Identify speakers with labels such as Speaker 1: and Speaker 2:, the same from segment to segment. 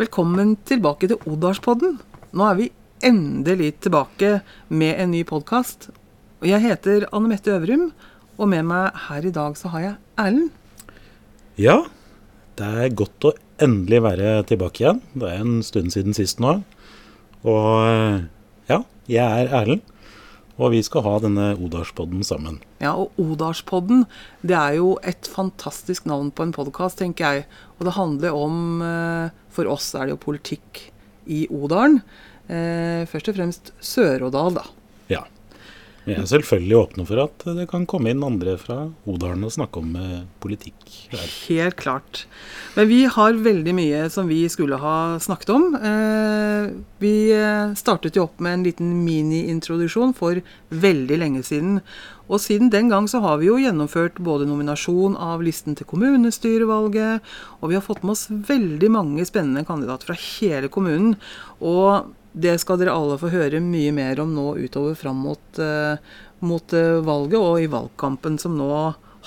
Speaker 1: Velkommen tilbake til Odalspodden. Nå er vi endelig tilbake med en ny podkast. Jeg heter Anne Mette Øvrum, og med meg her i dag så har jeg Erlend.
Speaker 2: Ja, det er godt å endelig være tilbake igjen. Det er en stund siden sist nå. Og ja, jeg er Erlend. Og vi skal ha denne Odalspodden sammen.
Speaker 1: Ja, og Odalspodden, det er jo et fantastisk navn på en podkast, tenker jeg. Og det handler om eh, For oss er det jo politikk i Odalen. Eh, først og fremst Sør-Odal, da.
Speaker 2: Vi er selvfølgelig åpne for at det kan komme inn andre fra Odalen og snakke om eh, politikk Der.
Speaker 1: Helt klart. Men vi har veldig mye som vi skulle ha snakket om. Eh, vi eh, startet jo opp med en liten mini-introduksjon for veldig lenge siden. Og siden den gang så har vi jo gjennomført både nominasjon av listen til kommunestyrevalget, og vi har fått med oss veldig mange spennende kandidater fra hele kommunen. Og det skal dere alle få høre mye mer om nå utover fram mot, uh, mot uh, valget og i valgkampen som nå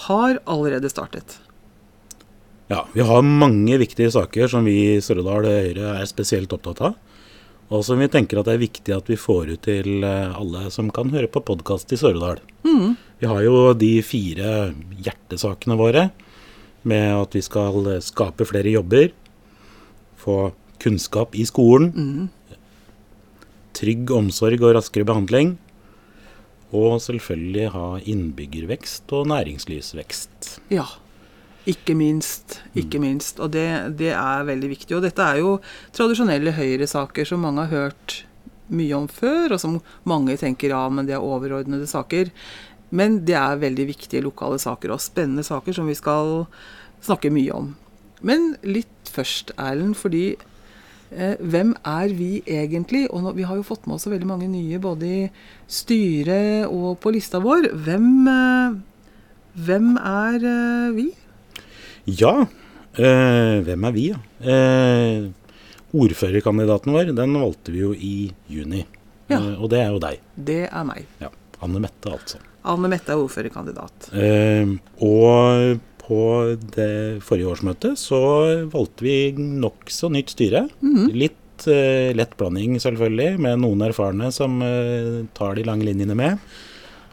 Speaker 1: har allerede startet.
Speaker 2: Ja, vi har mange viktige saker som vi i Sør-Odal Høyre er spesielt opptatt av. Og som vi tenker at det er viktig at vi får ut til eh, alle som kan høre på podkast i Sør-Odal.
Speaker 1: Mm.
Speaker 2: Vi har jo de fire hjertesakene våre med at vi skal skape flere jobber, få kunnskap i skolen,
Speaker 1: Mm
Speaker 2: trygg omsorg og raskere behandling. Og selvfølgelig ha innbyggervekst og næringslivsvekst.
Speaker 1: Ja. Ikke minst. Ikke minst. Og det, det, er veldig viktig. Og dette er jo tradisjonelle Høyre-saker som mange har hørt mye om før, og som mange tenker ja, men det er overordnede saker. Men det er veldig viktige lokale saker og spennende saker som vi skal snakke mye om. Men litt først, Erlend, fordi hvem er vi egentlig? Og vi har jo fått med oss veldig mange nye både i styret og på lista vår. Hvem, eh, hvem er eh, vi?
Speaker 2: Ja, eh, hvem er vi, ja? Eh, ordførerkandidaten vår, den valgte vi jo i juni.
Speaker 1: Ja.
Speaker 2: Eh, og det er jo deg.
Speaker 1: Det er meg.
Speaker 2: Ja, Anne Mette, altså.
Speaker 1: Anne Mette er ordførerkandidat.
Speaker 2: og på det forrige årsmøtet så valgte vi nokså nytt styre.
Speaker 1: Mhm.
Speaker 2: Litt uh, lett blanding, selvfølgelig, med noen erfarne som uh, tar de lange linjene med,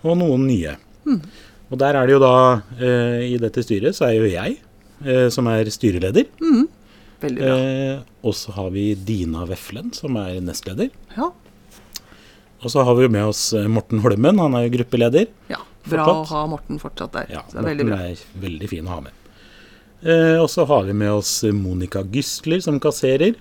Speaker 2: og noen nye.
Speaker 1: Mm.
Speaker 2: Og der er det jo da, uh, i dette styret, så er jo jeg som er styreleder.
Speaker 1: Mhm. Veldig bra.
Speaker 2: og så har vi Dina Veflen, som er nestleder.
Speaker 1: Ja.
Speaker 2: Og så har vi jo med oss Morten Holmen, han er jo gruppeleder.
Speaker 1: ja. Bra
Speaker 2: Fortsatt.
Speaker 1: å ha Morten fortsatt der.
Speaker 2: Ja,
Speaker 1: så det er veldig
Speaker 2: Morten
Speaker 1: bra.
Speaker 2: er veldig fin å ha med. Eh, og så har vi med oss Monica Gysler som kasserer.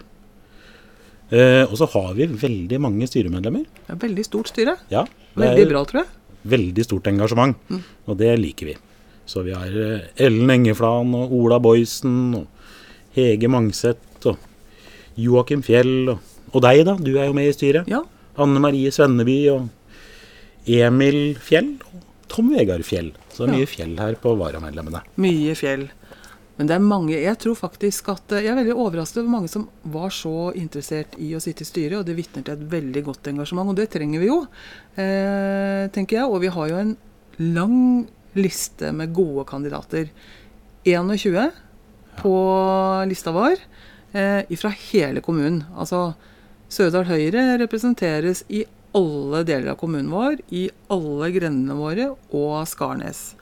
Speaker 2: Eh, og så har vi veldig mange styremedlemmer.
Speaker 1: Det er veldig stort styre.
Speaker 2: Ja,
Speaker 1: Veldig bra, tror jeg.
Speaker 2: veldig stort engasjement,
Speaker 1: Mm.
Speaker 2: og det liker vi. Så vi har eh, Ellen Engeflan og Ola Boysen og Hege Mangseth og Joakim Fjell og, og deg, da. Du er jo med i styret.
Speaker 1: Ja.
Speaker 2: Anne Marie Svenneby og Emil Fjell og Tom Vegard Fjell. Så det er
Speaker 1: Ja.
Speaker 2: mye fjell her på varamedlemmene.
Speaker 1: Mye fjell. Men det er mange Jeg tror faktisk at eh, Jeg er veldig overrasket over mange som var så interessert i å sitte i styret, og det vitner til et veldig godt engasjement, og det trenger vi jo, eh, tenker jeg. Og vi har jo en lang liste med gode kandidater. 21 på lista vår eh, fra hele kommunen. Altså Sørdal Høyre representeres i alle deler av kommunen vår, i alle grendene våre og Skarnes.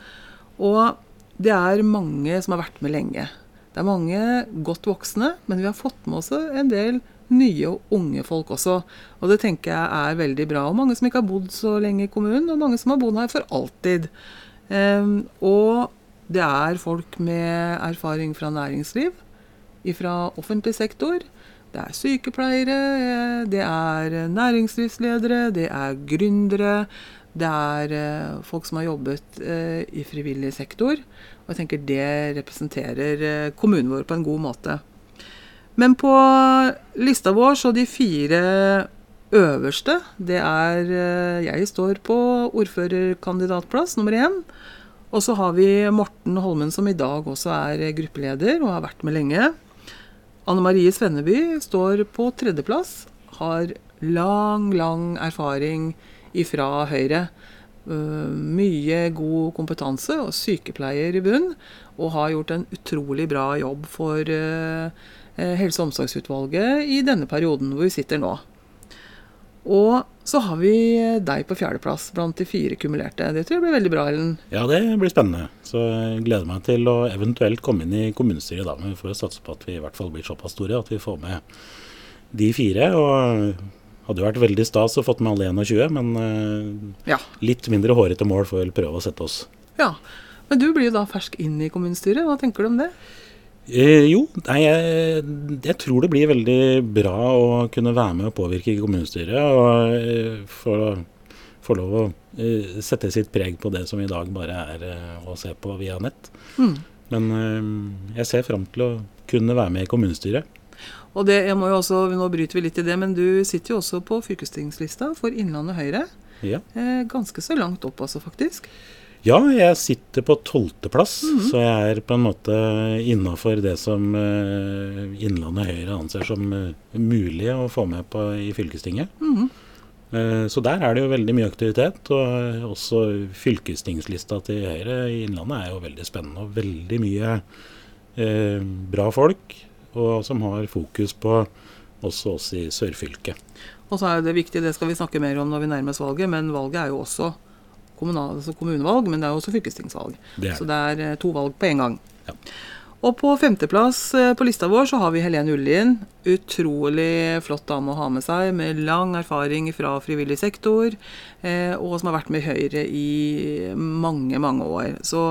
Speaker 1: Og det er mange som har vært med lenge. Det er mange godt voksne, men vi har fått med oss en del nye og unge folk også. Og det tenker jeg er veldig bra. Og mange som ikke har bodd så lenge i kommunen, og mange som har bodd her for alltid. Um, og det er folk med erfaring fra næringsliv, fra offentlig sektor. Det er sykepleiere, det er næringslivsledere, det er gründere. Det er eh, folk som har jobbet eh, i frivillig sektor. Og jeg tenker det representerer eh, kommunen vår på en god måte. Men på lista vår så de fire øverste, det er Jeg står på ordførerkandidatplass nummer én. Og så har vi Morten Holmen, som i dag også er gruppeleder og har vært med lenge. Anne Marie Svenneby står på tredjeplass. Har lang, lang erfaring ifra Høyre. øh, mye god kompetanse og sykepleier i bunn, og har gjort en utrolig bra jobb for øh, eh, Helse- og omsorgsutvalget i denne perioden hvor vi sitter nå. Og så har vi deg på fjerdeplass blant de fire kumulerte. Det tror jeg blir veldig bra, Ellen.
Speaker 2: Ja, det blir spennende. Så jeg gleder meg til å eventuelt komme inn i kommunestyret da. Men vi får satse på at vi i hvert fall blir såpass store at vi får med de fire. Og hadde jo vært veldig stas å fått med alle 21, men eh,
Speaker 1: Ja.
Speaker 2: litt mindre hårete mål får vel prøve å sette oss.
Speaker 1: ja. Men du blir jo da fersk inn i kommunestyret. Hva tenker du om det?
Speaker 2: Eh, jo, nei, jeg, jeg tror det blir veldig bra å kunne være med og påvirke kommunestyret. Og eh, få få lov å eh, sette sitt preg på det som i dag bare er eh, å se på via nett.
Speaker 1: Mm.
Speaker 2: Men eh, jeg ser fram til å kunne være med i kommunestyret.
Speaker 1: Og det, jeg må jo også, Nå bryter vi litt i det, men du sitter jo også på fylkestingslista for Innlandet Høyre.
Speaker 2: Ja.
Speaker 1: Eh, ganske så langt opp, altså, faktisk.
Speaker 2: Ja, jeg sitter på tolvteplass, så jeg er på en måte innafor det som uh, Innlandet Høyre anser som uh, mulig å få med på i fylkestinget.
Speaker 1: Mhm.
Speaker 2: Eh, så der er det jo veldig mye aktivitet. Og også fylkestingslista til Høyre i Innlandet er jo veldig spennende. Og veldig mye eh, bra folk, og som har fokus på også oss i sørfylket.
Speaker 1: Og så er det viktig, det skal vi snakke mer om når vi nærmer oss valget, men valget er jo også kommunal, altså kommunevalg, men det er også fylkestingsvalg.
Speaker 2: Det er
Speaker 1: Så det er eh, to valg på en gang.
Speaker 2: Ja.
Speaker 1: Og på femteplass eh, på lista vår så har vi Helene Ullien. Utrolig flott dame å ha med seg, med lang erfaring fra frivillig sektor, eh, og som har vært med Høyre i mange, mange år. Så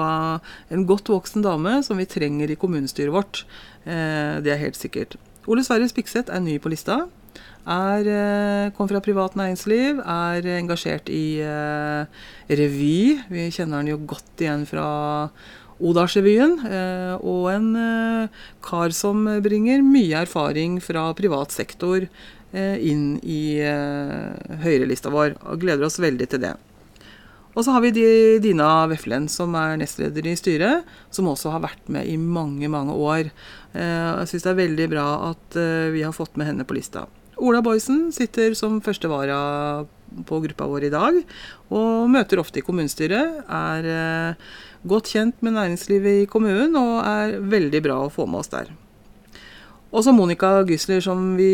Speaker 1: en godt voksen dame som vi trenger i kommunestyret vårt. Det er helt sikkert. Ole Sverre Spikseth er ny på lista. Er, eh, kom fra privat næringsliv, er engasjert i eh, revy. Vi kjenner han jo godt igjen fra Odalsrevyen. Eh, og en eh, kar som bringer mye erfaring fra privat sektor eh, inn i eh, høyrelista vår. Og gleder oss veldig til det. Og så har vi Dina Veflen, som er nestleder i styret, som også har vært med i mange, mange år. Jeg syns det er veldig bra at vi har fått med henne på lista. Ola Boysen sitter som førstevara på gruppa vår i dag, og møter ofte i kommunestyret. Er eh, godt kjent med næringslivet i kommunen, og er veldig bra å få med oss der. Også Monica Gysler, som vi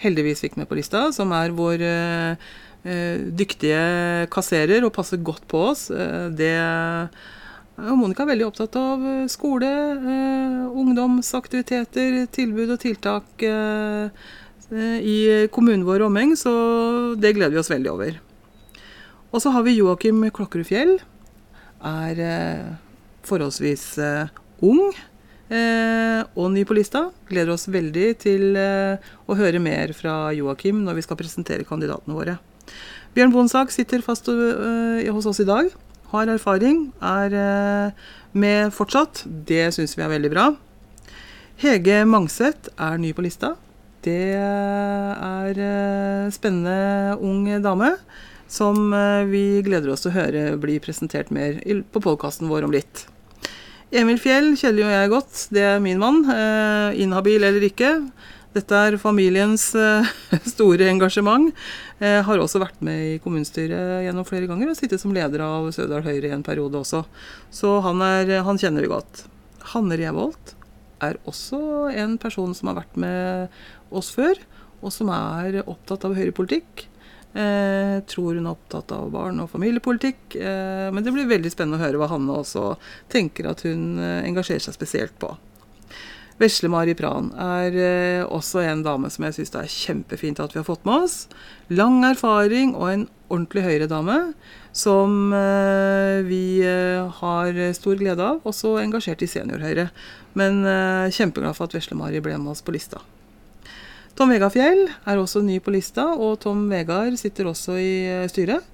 Speaker 1: heldigvis fikk med på lista, som er vår eh, eh, dyktige kasserer og passer godt på oss. Det og Monica er veldig opptatt av skole, ungdomsaktiviteter, tilbud og tiltak i kommunen vår omheng, så det gleder vi oss veldig over. Og så har vi Joakim Klokkerud Fjell. Er eh, forholdsvis eh, ung eh, og ny på lista. Gleder oss veldig til eh, å høre mer fra Joakim når vi skal presentere kandidatene våre. Bjørn Bonsak sitter fast hos oss i dag. Har erfaring, er med fortsatt. Det syns vi er veldig bra. Hege Mangseth er ny på lista. Det er øh, spennende ung dame som øh, vi gleder oss til å høre bli presentert mer på podkasten vår om litt. Emil Fjell kjenner jo jeg godt. Det er min mann. Eh, inhabil eller ikke. Dette er familiens eh, store engasjement. Jeg har også vært med i kommunestyret gjennom flere ganger og sittet som leder av Sødal Høyre i en periode også. Så han, er, han kjenner vi godt. Hanne Revolt er også en person som har vært med oss før, og som er opptatt av høyrepolitikk. Eh, tror hun er opptatt av barn- og familiepolitikk. Eh, men det blir veldig spennende å høre hva Hanne også tenker at hun eh, engasjerer seg spesielt på. Vesle Mari Pran er eh, også en dame som jeg syns det er kjempefint at vi har fått med oss. Lang erfaring og en ordentlig Høyre-dame som eh, vi eh, har stor glede av. Også engasjert i Senior-Høyre. Men eh, kjempeglad for at Vesle Mari ble med oss på lista. Tom Vegard Fjell er også ny på lista, og Tom Vegard sitter også i eh, styret.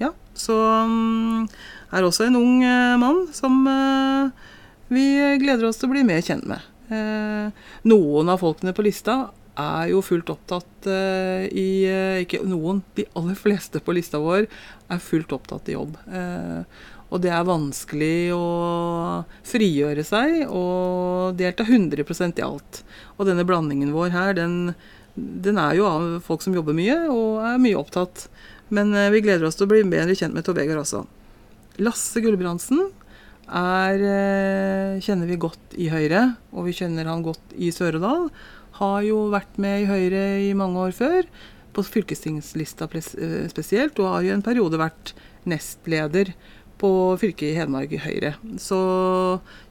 Speaker 1: Ja, så um, er også en ung uh, mann som uh, vi gleder oss til å bli mer kjent med. Uh, noen av folkene på lista er jo fullt opptatt uh, i eh, Ikke noen, de aller fleste på lista vår er fullt opptatt i jobb. Uh, og det er vanskelig å frigjøre seg og delta 100% i alt. Og denne blandingen vår her, den, den er jo av folk som jobber mye og er mye opptatt. Men vi gleder oss til å bli bedre kjent med Tor også. Lasse Gulbrandsen er, kjenner vi godt i Høyre, og vi kjenner han godt i Sør-Odal. Har jo vært med i Høyre i mange år før, på fylkestingslista eh, spesielt, og har jo en periode vært nestleder på fylket i Hedmark i Høyre. Så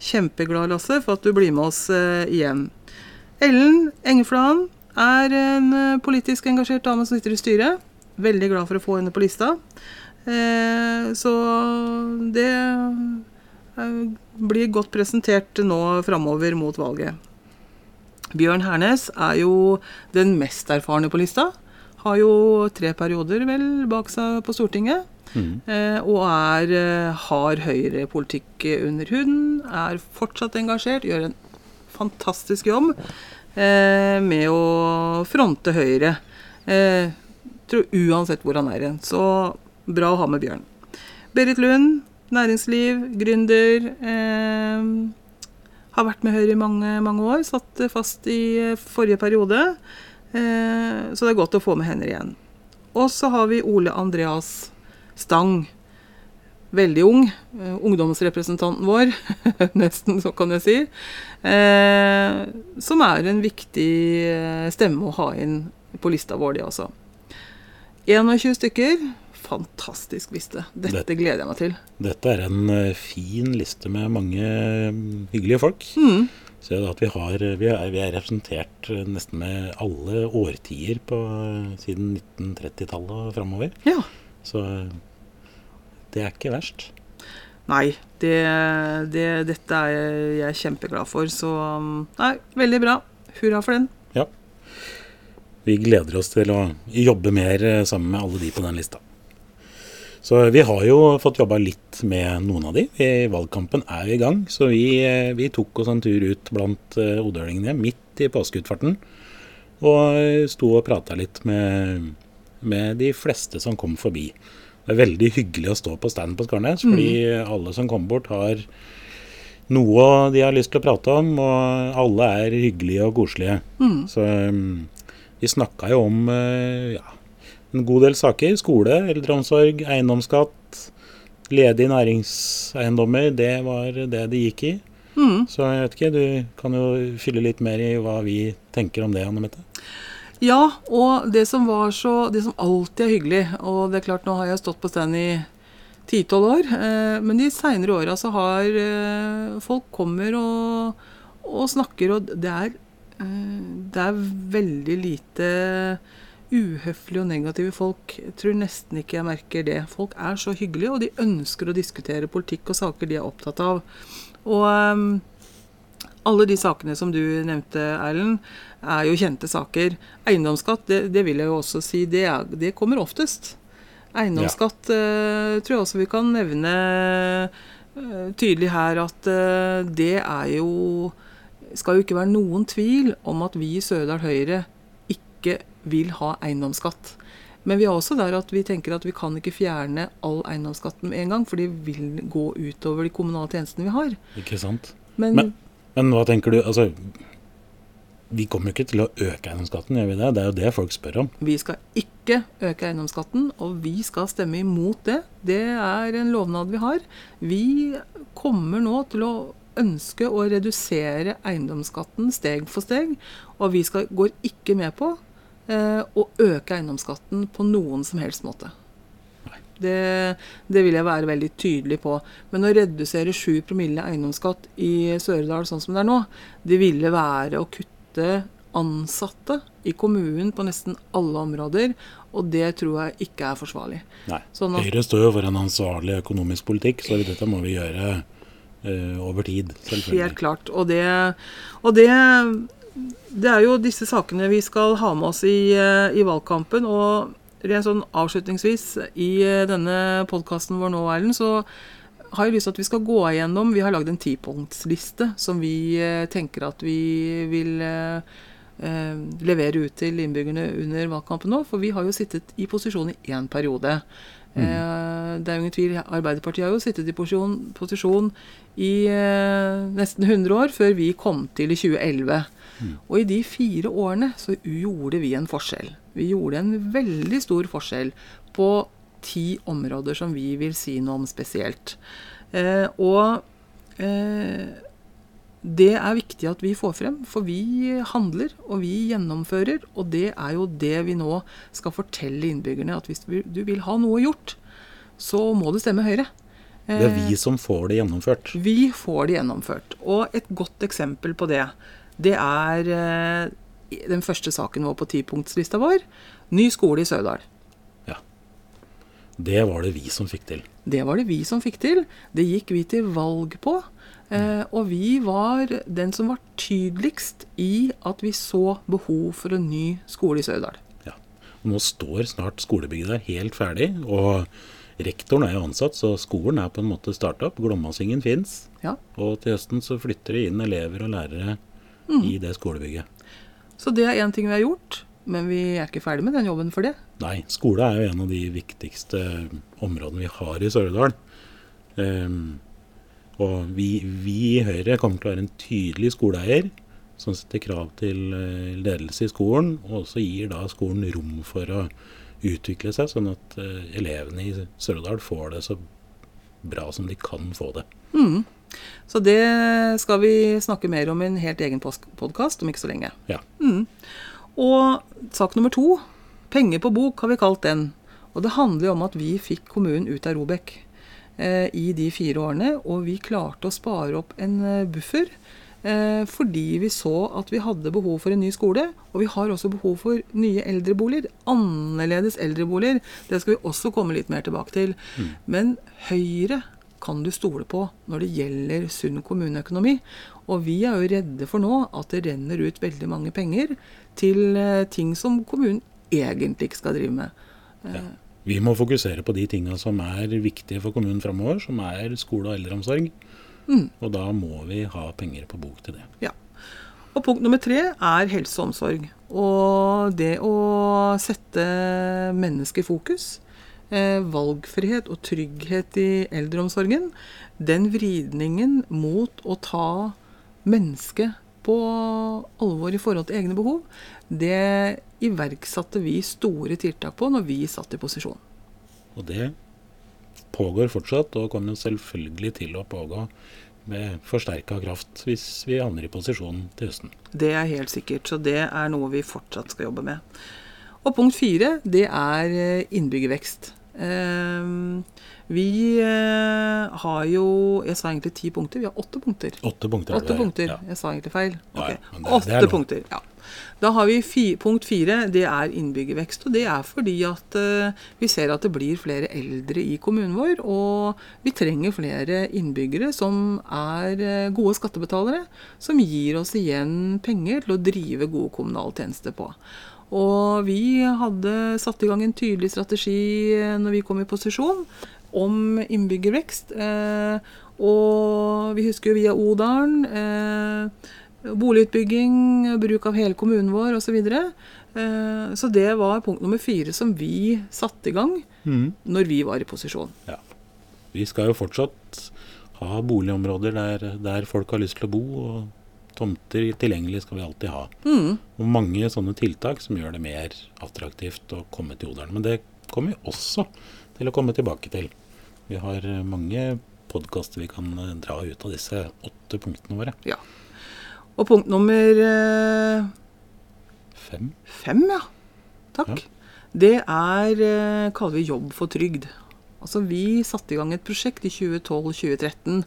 Speaker 1: kjempeglad, Lasse, for at du blir med oss eh, igjen. Ellen Engeflan er en eh, politisk engasjert dame som sitter i styret. Veldig glad for å få henne på lista. Så det blir godt presentert nå framover mot valget. Bjørn Hernes er jo den mest erfarne på lista. Har jo tre perioder vel bak seg på Stortinget.
Speaker 2: Mm.
Speaker 1: Eh, og er, eh, har høyrepolitikk under huden. Er fortsatt engasjert. Gjør en fantastisk jobb eh, med å fronte Høyre. Eh, tror Uansett hvor han er hen. Så bra å ha med Bjørn. Berit Lund, næringsliv, gründer. Eh, har vært med Høyre i mange, mange år. Satt fast i eh, forrige periode. Eh, så det er godt å få med henne igjen. Og så har vi Ole Andreas Stang. Veldig ung. Eh, ungdomsrepresentanten vår, nesten, så kan jeg si. Som er en viktig stemme å ha inn på lista vår, de også. 21 stykker. Fantastisk liste. Dette
Speaker 2: Dette
Speaker 1: gleder jeg meg til.
Speaker 2: Dette er en eh, fin liste med mange mm, hyggelige folk.
Speaker 1: Mm.
Speaker 2: Så at vi, har, vi, er, vi er representert eh, nesten med alle årtier på, eh, siden 1930-tallet og framover.
Speaker 1: Ja.
Speaker 2: Så eh, det er ikke verst.
Speaker 1: Nei, det, det, dette er jeg kjempeglad for. Så um, nei, veldig bra. Hurra for den.
Speaker 2: Vi gleder oss til å jobbe mer eh, sammen med alle de på den lista. Så vi har jo fått jobba litt med noen av de. I valgkampen er vi i gang. Så vi, eh, vi tok oss en tur ut blant eh, odølingene midt i påskeutfarten. Og eh, sto og prata litt med, med de fleste som kom forbi. Det er veldig hyggelig å stå på stand på Skarnes, fordi alle som kommer bort, har noe de har lyst til å prate om, og alle er hyggelige og koselige.
Speaker 1: Mm.
Speaker 2: Så um, vi snakka jo om ja, en god del saker. Skole, eldreomsorg, eiendomsskatt, ledige næringseiendommer. Det var det det gikk i.
Speaker 1: Mm.
Speaker 2: Så jeg vet ikke, du kan jo fylle litt mer i hva vi tenker om det, Anne Mette.
Speaker 1: Ja, og det som var så Det som alltid er hyggelig Og det er klart, nå har jeg stått på stand i 10-12 år, eh, men de seinere åra så har eh, folk kommer og, og snakker, og det er eh, Det er veldig lite uhøflige og negative folk. Jeg tror nesten ikke jeg merker det. Folk er så hyggelige, og de ønsker å diskutere politikk og saker de er opptatt av. Og um, alle de sakene som du nevnte, Erlend, er jo kjente saker. Eiendomsskatt, det, det vil jeg jo også si, det, er, det kommer oftest. Eiendomsskatt eh, tror jeg også vi kan nevne uh, tydelig her at uh, det er jo Skal jo ikke være noen tvil om at vi i Sørdal Høyre ikke vil ha eiendomsskatt. Men vi er også der at vi tenker at vi kan ikke fjerne all eiendomsskatten med en gang, for det vil gå utover de kommunale tjenestene vi har.
Speaker 2: Ikke sant?
Speaker 1: Men,
Speaker 2: Men- Men hva tenker du? Altså, vi kommer jo ikke til å øke eiendomsskatten, gjør vi det? Det er jo det folk spør om.
Speaker 1: Vi skal ikke øke eiendomsskatten, og vi skal stemme imot det. Det er en lovnad vi har. Vi kommer nå til å ønske å redusere eiendomsskatten steg for steg, og vi skal, går ikke med på å øke eiendomsskatten på noen som helst måte. Det, det vil jeg være veldig tydelig på. Men å redusere 7 promille eiendomsskatt i Søredal sånn som det er nå, det ville være å kutte ansatte i kommunen på nesten alle områder, og det tror jeg ikke er forsvarlig.
Speaker 2: Nei.
Speaker 1: Sånn at,
Speaker 2: Høyre står jo for en ansvarlig økonomisk politikk, så dette må vi gjøre uh, over tid.
Speaker 1: helt klart. Og det, og det det er jo disse sakene vi skal ha med oss i, eh, i valgkampen. Og rent sånn avslutningsvis i eh, denne podkasten vår nå, Erlend, så har jeg lyst til at vi skal gå igjennom Vi har lagd en tipunktsliste som vi eh, tenker at vi vil eh, levere ut til innbyggerne under valgkampen nå. For vi har jo sittet i posisjon i én periode. Eh, det er jo ingen tvil, Arbeiderpartiet har jo sittet i posisjon, posisjon i eh, nesten 100 år, før vi kom til i 2011. Og i de fire årene så gjorde vi en forskjell. Vi gjorde en veldig stor forskjell på ti områder som vi vil si noe om spesielt. Eh, og eh, det er viktig at vi får frem, for vi handler og vi gjennomfører. Og det er jo det vi nå skal fortelle innbyggerne, at hvis du vil ha noe gjort, så må du stemme Høyre.
Speaker 2: Det er vi som får det gjennomført.
Speaker 1: Vi får det gjennomført. Og et godt eksempel på det, det er eh, den første saken vår på tipunktslista vår. Ny skole i Sørdal.
Speaker 2: Ja. Det var det vi som fikk til.
Speaker 1: Det var det vi som fikk til. Det gikk vi til valg på. Eh, og vi var den som var tydeligst i at vi så behov for en ny skole i Sørdal.
Speaker 2: Ja. Nå står snart skolebygget der helt ferdig. og Rektoren er jo ansatt, så skolen er på en måte starta opp. Glommasingen fins.
Speaker 1: Ja.
Speaker 2: Og til høsten så flytter det inn elever og lærere mm. i det skolebygget.
Speaker 1: Så det er én ting vi har gjort, men vi er ikke ferdig med den jobben for det.
Speaker 2: Nei, skole er jo en av de viktigste områdene vi har i Sør-Odal. Um, og vi, vi, i Høyre kommer til å være en tydelig skoleeier som setter krav til eh, ledelse i skolen, og også gir da skolen rom for å utvikle seg, sånn at uh, elevene i Sør-Odal får det så bra som de kan få det.
Speaker 1: Mm. Så det skal vi snakke mer om i en helt egen podkast om ikke så lenge.
Speaker 2: Ja.
Speaker 1: Mm. Og sak nummer to, penger på bok, har vi kalt den. Og det handler jo om at vi fikk kommunen ut av Robek eh, i de fire årene. Og vi klarte å spare opp en eh, buffer Eh, fordi vi så at vi hadde behov for en ny skole. Og vi har også behov for nye eldreboliger. Annerledes eldreboliger. Det skal vi også komme litt mer tilbake til. Mm. Men Høyre kan du stole på når det gjelder sunn kommuneøkonomi. Og vi er jo redde for nå at det renner ut veldig mange penger til eh, ting som kommunen egentlig ikke skal drive med.
Speaker 2: Ja. Vi må fokusere på de tinga som er viktige for kommunen framover, som er skole og eldreomsorg. Mm. Og da må vi ha penger på bok til det.
Speaker 1: Ja. Og punkt nummer tre er helse og omsorg. Og det å sette mennesket i fokus. Eh, valgfrihet og trygghet i eldreomsorgen. Den vridningen mot å ta mennesket på alvor i forhold til egne behov, det iverksatte vi store tiltak på når vi satt i posisjon.
Speaker 2: Og det pågår fortsatt, og kommer selvfølgelig til å pågå med forsterka kraft hvis vi havner i posisjon til høsten.
Speaker 1: Det er helt sikkert, så det er noe vi fortsatt skal jobbe med. Og punkt fire, det er eh, innbyggervekst. Ehm, vi eh, har jo Jeg sa egentlig ti punkter. Vi har åtte punkter.
Speaker 2: Åtte punkter,
Speaker 1: åtte punkter. Ja. Jeg sa egentlig feil. Okay.
Speaker 2: Ja, det,
Speaker 1: åtte det punkter. ja. Da har vi fi, punkt fire. Det er innbyggervekst. Og det er fordi at uh, vi ser at det blir flere eldre i kommunen vår. Og vi trenger flere innbyggere som er uh, gode skattebetalere. Som gir oss igjen penger til å drive gode kommunale tjenester på. Og vi hadde satt i gang en tydelig strategi uh, når vi kom i posisjon om innbyggervekst. og vi husker jo via Odalen. Eh, Boligutbygging, bruk av hele kommunen vår osv. Så. Eh, så det var punkt nummer fire som vi satte i gang mm. når vi var i posisjon.
Speaker 2: Ja. Vi skal jo fortsatt ha boligområder der, der, folk har lyst til å bo. og Tomter tilgjengelig skal vi alltid ha. Mm. Og mange sånne tiltak som gjør det mer attraktivt å komme til Odalen. Men det kommer vi også til å komme tilbake til. Vi har mange podkaster vi kan dra ut av disse åtte punktene våre.
Speaker 1: Ja. Og punkt nummer eh,
Speaker 2: Fem.
Speaker 1: Fem, ja. Takk. Ja. Det er eh, kaller vi Jobb for trygd. Altså Vi satte i gang et prosjekt i 2012-2013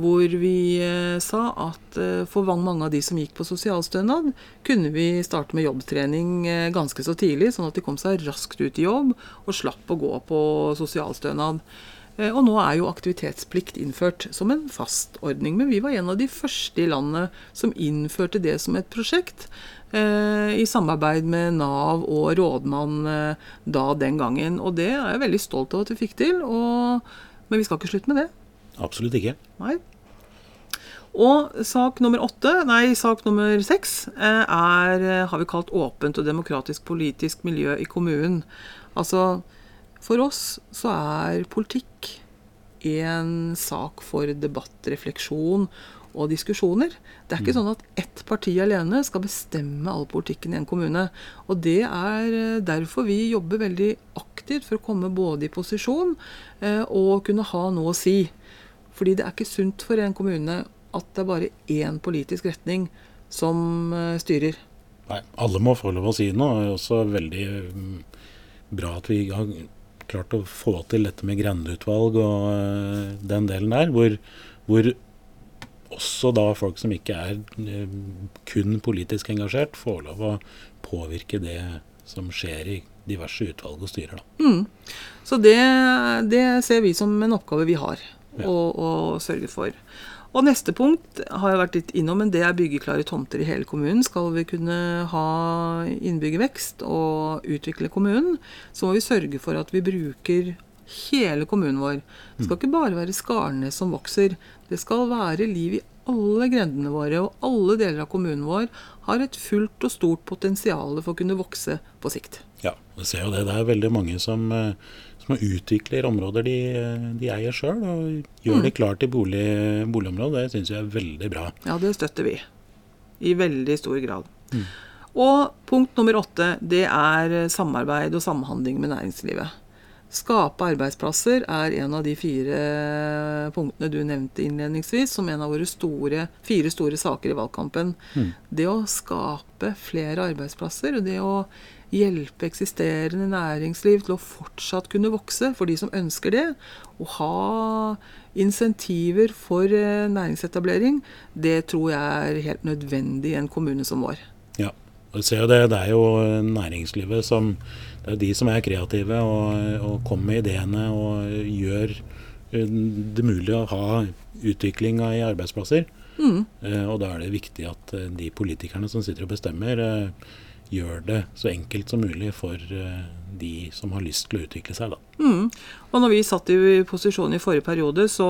Speaker 1: hvor vi eh, sa at eh, for mange av de som gikk på sosialstønad, kunne vi starte med jobbtrening eh, ganske så tidlig, sånn at de kom seg raskt ut i jobb og slapp å gå på sosialstønad. Eh, og nå er jo aktivitetsplikt innført som en fast ordning. Men vi var en av de første i landet som innførte det som et prosjekt. Eh, I samarbeid med Nav og rådmann eh, da den gangen. Og det er jeg veldig stolt av at vi fikk til. Og, men vi skal ikke slutte med det.
Speaker 2: Absolutt ikke.
Speaker 1: Nei. Og sak nummer åtte, nei, sak nummer seks er, har vi kalt åpent og demokratisk politisk miljø i kommunen. Altså for oss så er politikk en sak for debatt, refleksjon og diskusjoner. Det er ikke mm. sånn at ett parti alene skal bestemme all politikken i en kommune. Og det er eh, derfor vi jobber veldig aktivt for å komme både i posisjon eh, og kunne ha noe å si. Fordi det er ikke sunt for en kommune at det er bare én politisk retning som eh, styrer.
Speaker 2: Nei, alle må få lov å si noe. Det er også veldig mm, bra at vi har klart å få til dette med grendeutvalg og eh, den delen der, hvor, hvor også da folk som ikke er eh, kun politisk engasjert, får lov å påvirke det som skjer i diverse utvalg og styrer. Da.
Speaker 1: Mm. Så det, det, ser vi som en oppgave vi har
Speaker 2: Ja.
Speaker 1: å, å sørge for. Og neste punkt har jeg vært litt innom, men det er byggeklare tomter i hele kommunen. Skal vi kunne ha innbyggervekst og utvikle kommunen, så må vi sørge for at vi bruker hele kommunen vår. Det skal ikke bare være Skarnes som vokser. Det skal være liv i alle grendene våre, og alle deler av kommunen vår har et fullt og stort potensial for å kunne vokse på sikt.
Speaker 2: Ja, vi ser jo det. Det er veldig mange som, eh, som utvikler områder de, de eier sjøl, og gjør det klart til bolig, boligområde. Det syns jeg er veldig bra.
Speaker 1: Ja, det støtter vi. I veldig stor grad. Og punkt nummer åtte, det er samarbeid og samhandling med næringslivet. Skape arbeidsplasser er en av de fire punktene du nevnte innledningsvis som en av våre store, fire store saker i valgkampen. Det å skape flere arbeidsplasser og det å hjelpe eksisterende næringsliv til å fortsatt kunne vokse for de som ønsker det, Å ha insentiver for eh, næringsetablering, det tror jeg er helt nødvendig i en kommune som vår.
Speaker 2: Ja, og ser jo det, det er jo næringslivet som Det er de som er kreative og, og kommer med ideene og gjør eh, det mulig å ha utviklinga i arbeidsplasser.
Speaker 1: Mm.
Speaker 2: Eh, Og da er det viktig at eh, de politikerne som sitter og bestemmer, eh, gjør det så enkelt som mulig for eh, de som har lyst til å utvikle seg. Da.
Speaker 1: Mm. Og når vi satt i posisjon i forrige periode, så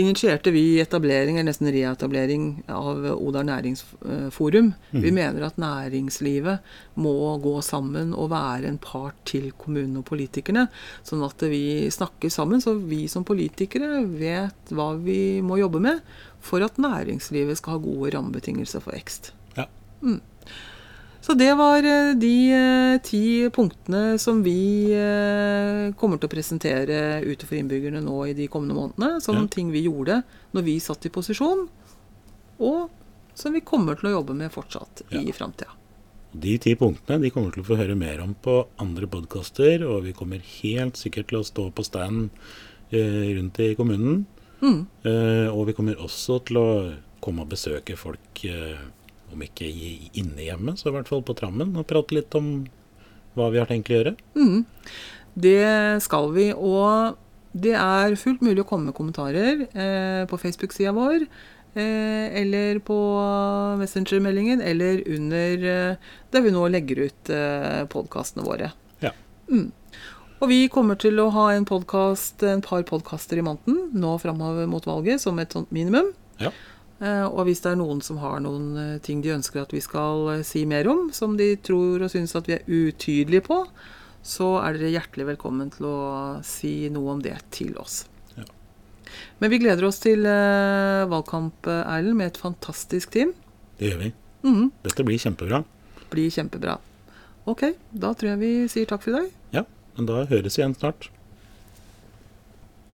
Speaker 1: initierte vi etablering, eller nesten reetablering, av Odar næringsforum. Vi mener at næringslivet må gå sammen og være en part til kommunene og politikerne. Sånn at vi snakker sammen, så vi som politikere vet hva vi må jobbe med for at næringslivet skal ha gode rammebetingelser for vekst.
Speaker 2: Ja.
Speaker 1: Så det var eh, de eh, ti punktene som vi eh, kommer til å presentere ute for innbyggerne nå i de kommende månedene, som
Speaker 2: Ja.
Speaker 1: ting vi gjorde når vi satt i posisjon, og som vi kommer til å jobbe med fortsatt i
Speaker 2: Ja.
Speaker 1: framtida.
Speaker 2: De ti punktene de kommer til å få høre mer om på andre podkaster, og vi kommer helt sikkert til å stå på stand rundt i kommunen.
Speaker 1: Mm.
Speaker 2: Og vi kommer også til å komme og besøke folk, om ikke inne hjemme, så i hvert fall på trammen, og prate litt om hva vi har tenkt å gjøre.
Speaker 1: Mm. Det skal vi, og det er fullt mulig å komme med kommentarer eh, på Facebook-sida vår. Eh, eller på Messenger-meldingen, eller under eh, der vi nå legger ut eh, podkastene våre.
Speaker 2: Ja.
Speaker 1: Mm. Og vi kommer til å ha en, podcast, en par podkaster i måneden nå framover mot valget, som et sånt minimum.
Speaker 2: Ja.
Speaker 1: Eh, og hvis det er noen som har noen eh, ting de ønsker at vi skal eh, si mer om, som de tror og syns at vi er utydelige på, så er dere hjertelig velkommen til å si noe om det til oss.
Speaker 2: Ja.
Speaker 1: Men vi gleder oss til valgkamp, Erlend, med et fantastisk team.
Speaker 2: Det gjør vi.
Speaker 1: Mhm,
Speaker 2: Dette blir kjempebra.
Speaker 1: blir kjempebra. Ok, da tror jeg vi sier takk for i dag.
Speaker 2: Ja, men da høres vi igjen snart.